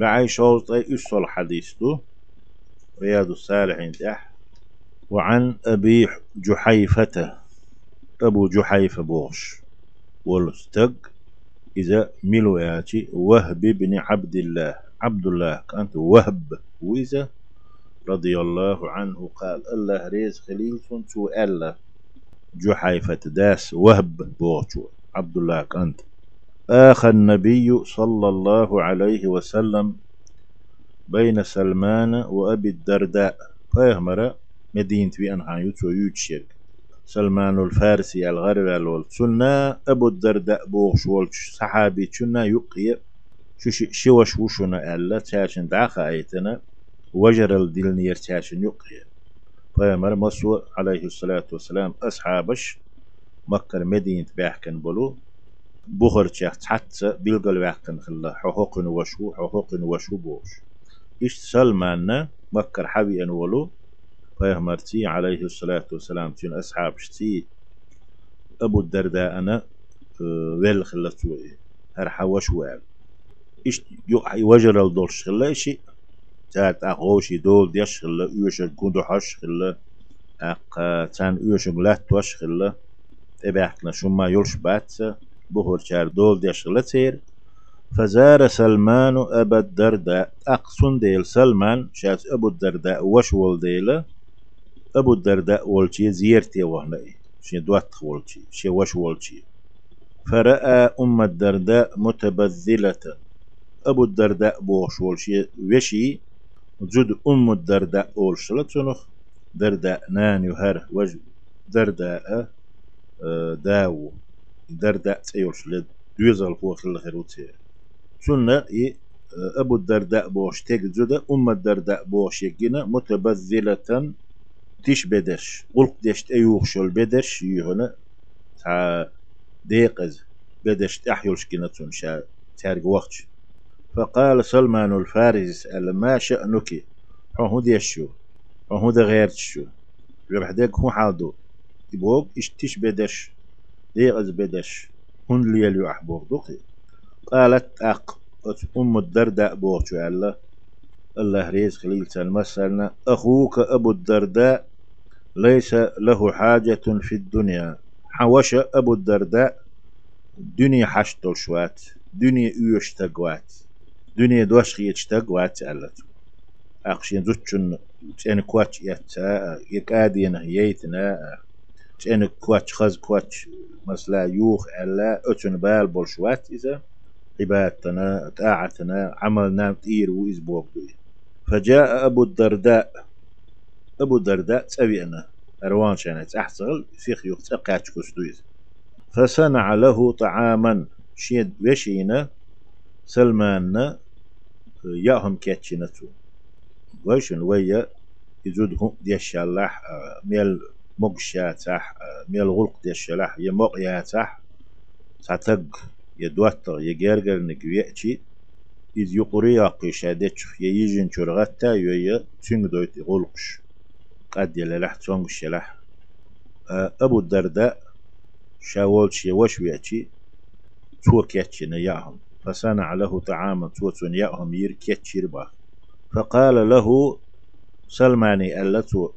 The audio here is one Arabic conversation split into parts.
بعي شوط أي أسول حديث دو رياض الصالحين تح وعن أبي جحيفة. أبو جحيفة بوش. والستق إذا ملو ياتي وهب بن عبد الله. عبد الله كانت وهب وإذا رضي الله عنه قال الله ريز خليل سنتو ألا. جحيفة داس وهب بوشو عبد الله كانت آخى النبي صلى الله عليه وسلم بين سلمان وأبي الدرداء. فيهمر مدينة بأنها يوتو يوتشيك. سلمان الفارسي الغرب والسنة أبو الدرداء بوغش والش صحابي شنا يقي. شوش وشنا ألا تاشن داخا أيتنا. وجر الدلنير تاشن يقي. فيمر مسو عليه الصلاة والسلام أصحابش. مكة مدينة بيحكن بلو. بخر تشيخ حتى بيلقل بيحكن خلا حقوق وشو حقوق وشو بوش. إيش سلمان مكر حبي أن ولو فيهمرتي عليه الصلاة والسلام تين أصحاب شتي. أبو الدرداء أنا ويل خلتوي هر حوش وال إيش يوجر الدولش خلا إشي؟ تات أغوشي دول ديش خلا يوش كوندو حش خلا. أق تان يوش لات وش خلا. تبعكنا شو ما يلش شار دول ديش خلا تير فزار سلمان أبا الدرداء. أقصن ديل سلمان شات أبو الدرداء وشول ديله أبو الدرداء والشي زيرتي وهنا شي دوات والشي شي وش والشي فرأى أم الدرداء متبذلة. أبو الدرداء بوش والشي وشي. جد أم الدرداء والش لتنخ. درداء نان يهر وج درداء آه، داو. درداء تيولش لد دوزل هو خل خيروتي سنة آه، أبو الدرداء بوش تيك جد أم الدرداء بوش يجينا متبذلة تيش بدش قلق دشت أيوخ شول بدش يهنا تا ديقز بدش تحيولش كنتون شا تارق وقت. فقال سلمان الفارس ما شأنك؟ هو ديشو هو ده غير شو؟ ربح ديك هو حالدو يبوغ تيش بدش ديقز بدش هن لي اليو أحبوغ دوقي قالت أق أم الدرداء بوغ الله الله ريز خليل مثلنا أخوك أبو الدرداء ليس له حاجة في الدنيا. حوش أبو الدرداء دنيا حشتل شوات دنيا إيوش تقوات دنيا دوش خيتش تقوات ألت أقشين زوتشن تين كواتش يتا يكادين ييتنا تين كواتش خز كواتش. مثلا يوخ ألا أتن بال بولشوات إذا. عبادتنا طاعتنا عملنا تير وإزبوك فجاء أبو الدرداء. أبو الدرداء تبينا أروان شانت أحصل فيخ يوقت أقاتش كستويز فصنع له طعاما. شيد وشينا. سلمان ياهم كاتشنتو ويشن ويا. يزودهم ديش الله ميل مقشاتح ميل غلق ديش الله يمق ياتح تعتق يدوتر يجرجر نقويأتي إذ يقري قيشادتش ييجن شرغتا تنگ دويت غلقش قد يلح تونغ شلح أبو الدرداء شاول شي وش ويأتي تو كيتشي نياهم. فصنع له طعاما تو نياهم ير كيتشي ربا فقال له سلماني ألتو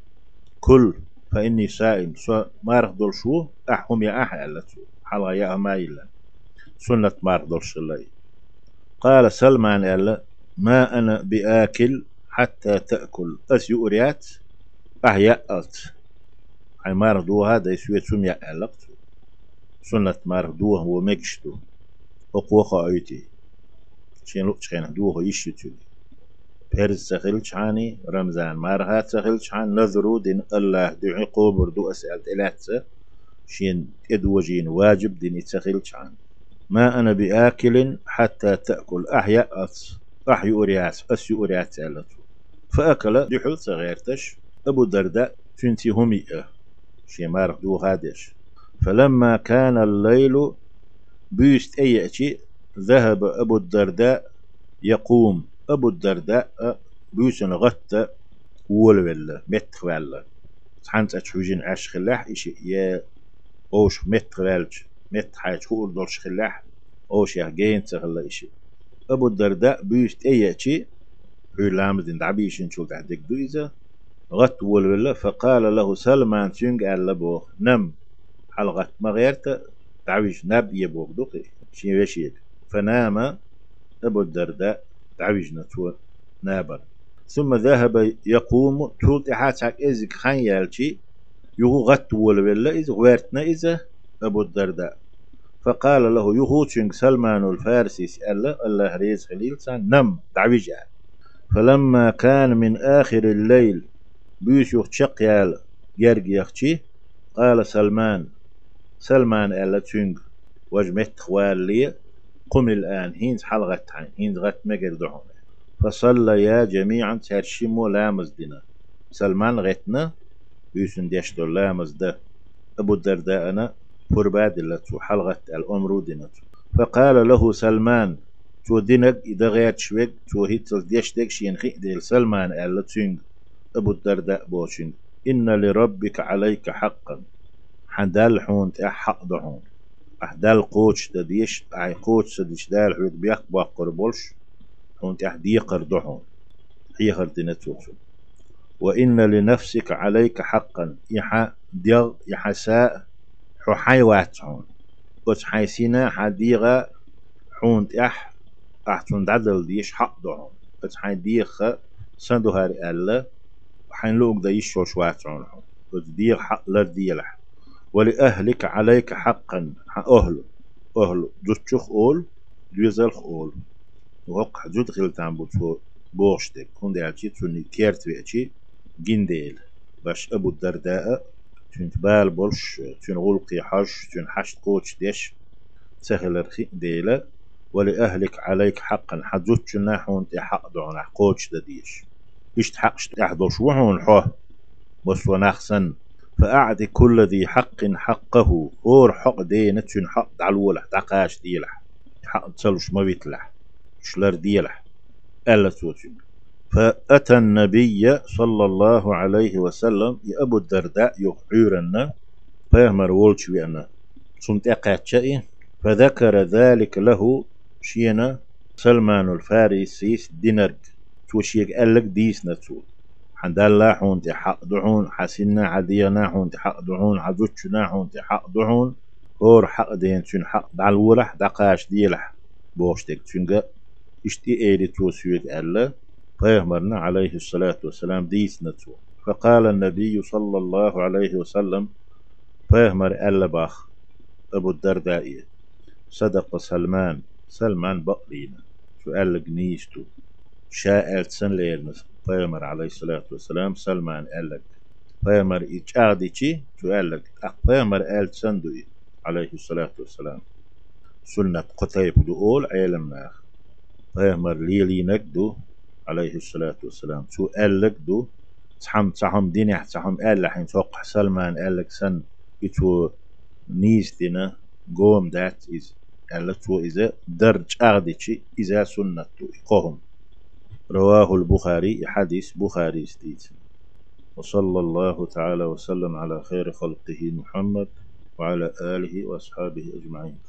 كل فإني سائم سو مارخ دول شو؟ أحهم يا أح ألتو حلغا يا ما إلا. سنة مارخ دول شلي قال سلمان ألا ما أنا بآكل حتى تأكل. أسي أريات أحياء ألت. أي مارغدو هذا يسوي سم يألقت سنة مارغدو هو مكشتو أقوى أيتي شين لو تشين دو هو يشتو بيرز سخيل شاني رمزان مارهات سخيل شان نذرو دين الله دعي قوبر دو أسألت إلاتسا شين إدوجين واجب دين يتسخيل شان ما أنا بآكل حتى تأكل أحياء أص أحيي أرياس أسي أرياس فأكل دحول صغيرتش أبو الدرداء تنتي همئة شي مارك دو هادش. فلما كان الليل بيست أيأتي ذهب أبو الدرداء يقوم أبو الدرداء بيسن غتة ولا متر ولا حانت أتحوجين عش خلاح إشي يا أوش متر والج مت حاج هو دولش خلاح أوش يا جين تغلا إشي أبو الدرداء بيشت أيأتي هو لامدين دعبيشن شو تحدك دويزة غت ولا فقال له سلمان تشنج ألبوخ نم. حلقة مغيرت تعويش نب يبوك دوقي شي فنام أبو الدرداء. تعويش نتو نابر. ثم ذهب يقوم تولت حاتك إزك خان يالشي يغو غت ولا إذا غيرتنا إذا أبو الدرداء. فقال له يهوتشنج سلمان الفارسي سأل الله ريز خليل سان نم تعويجا فلما كان من آخر الليل بيش يخشق يال يرجي قال سلمان سلمان ألا تشنج وجمت خوال لي قم الآن. هينز حلغت هينز غت مجر دعون فصليا جميعا ترشمو لامز دينا. سلمان غتنا يوسن ديشتو لامز ده. أبو الدرداء أنا تو. حلغة الأمر دينت فقال له سلمان تو دينك إذا غير شوك تو هيتل ديشتك شينخي ديل سلمان تشنج أبو الدرداء بوشنج إن لربك عليك حقا. حدال حون حق دحون أحدال قوش ديش أي قوش ديش دال حوت بيق باقر بولش حون أحديقر دحون هي خردنتو وإن لنفسك عليك حقا يحا ديغ يحساء حو حيواتهم قد حيسينا حديغة حون اح احتون دعدل ديش حق دهم قد حيديخ سندو هاري ألا وحين لوك دا يشوش واتعون قد ديغ حق لرديلح. ولأهلك عليك حقا. أهل أهل جتشخ أول جوزلخ أول. وقع جد خلتان بوتو بوشتك كون دي توني كيرت بيعشي جنديل. باش أبو الدرداء تون بال بولش تون غلقي حش تون حشت قوش ديش سهل رخي ديلا ولأهلك عليك حقا. حجوت ناحون حق دعون قوش ديش إشت حقش أحدوش وحون حوه. بس ونخسن. فأعد كل ذي حق حقه. هور حق دينة تون حق دعلولح دقاش ديلح حق تسلوش ما بيتلح شلر ديلح ألا توتين فأتى النبي صلى الله عليه وسلم. يا أبو الدرداء يحيرنا فيهمر ولش بأنا سمت أقاتشئي فذكر ذلك له شينا سلمان الفارسي دينرج توشيك ألك ديس نتو حد الله حون تحق دعون حسنا عدينا حون تحق دعون عدوشنا حون تحق دعون. اور حق دين تون حق دعالورح دقاش ديلح بوشتك تونغا إشتي إيري توسيك ألا. فيهمرنا عليه الصلاة والسلام ديس نتو فقال النبي صلى الله عليه وسلم فيهمر ألباخ أبو الدرداء صدق سلمان سلمان بقرينا. سؤال جنيستو شاء سن ليلنس فيهمر عليه الصلاة والسلام سلمان ألك فيهمر إيش أغديشي سؤال لك أخ فيهمر أل سندوي عليه الصلاة والسلام سنة دول عيلم ناخ فيهمر ليلي نكدو عليه الصلاة والسلام شو قال لك دو تحم تحم ديني تحم قال لحين توقع سلمان قال لك سن يتو نيز دينا قوم دات إز قال لك تو إذا درج أغدتشي إذا سنة قوم رواه البخاري حديث بخاري ستيت وصلى الله تعالى وسلم على خير خلقه محمد وعلى آله وأصحابه أجمعين.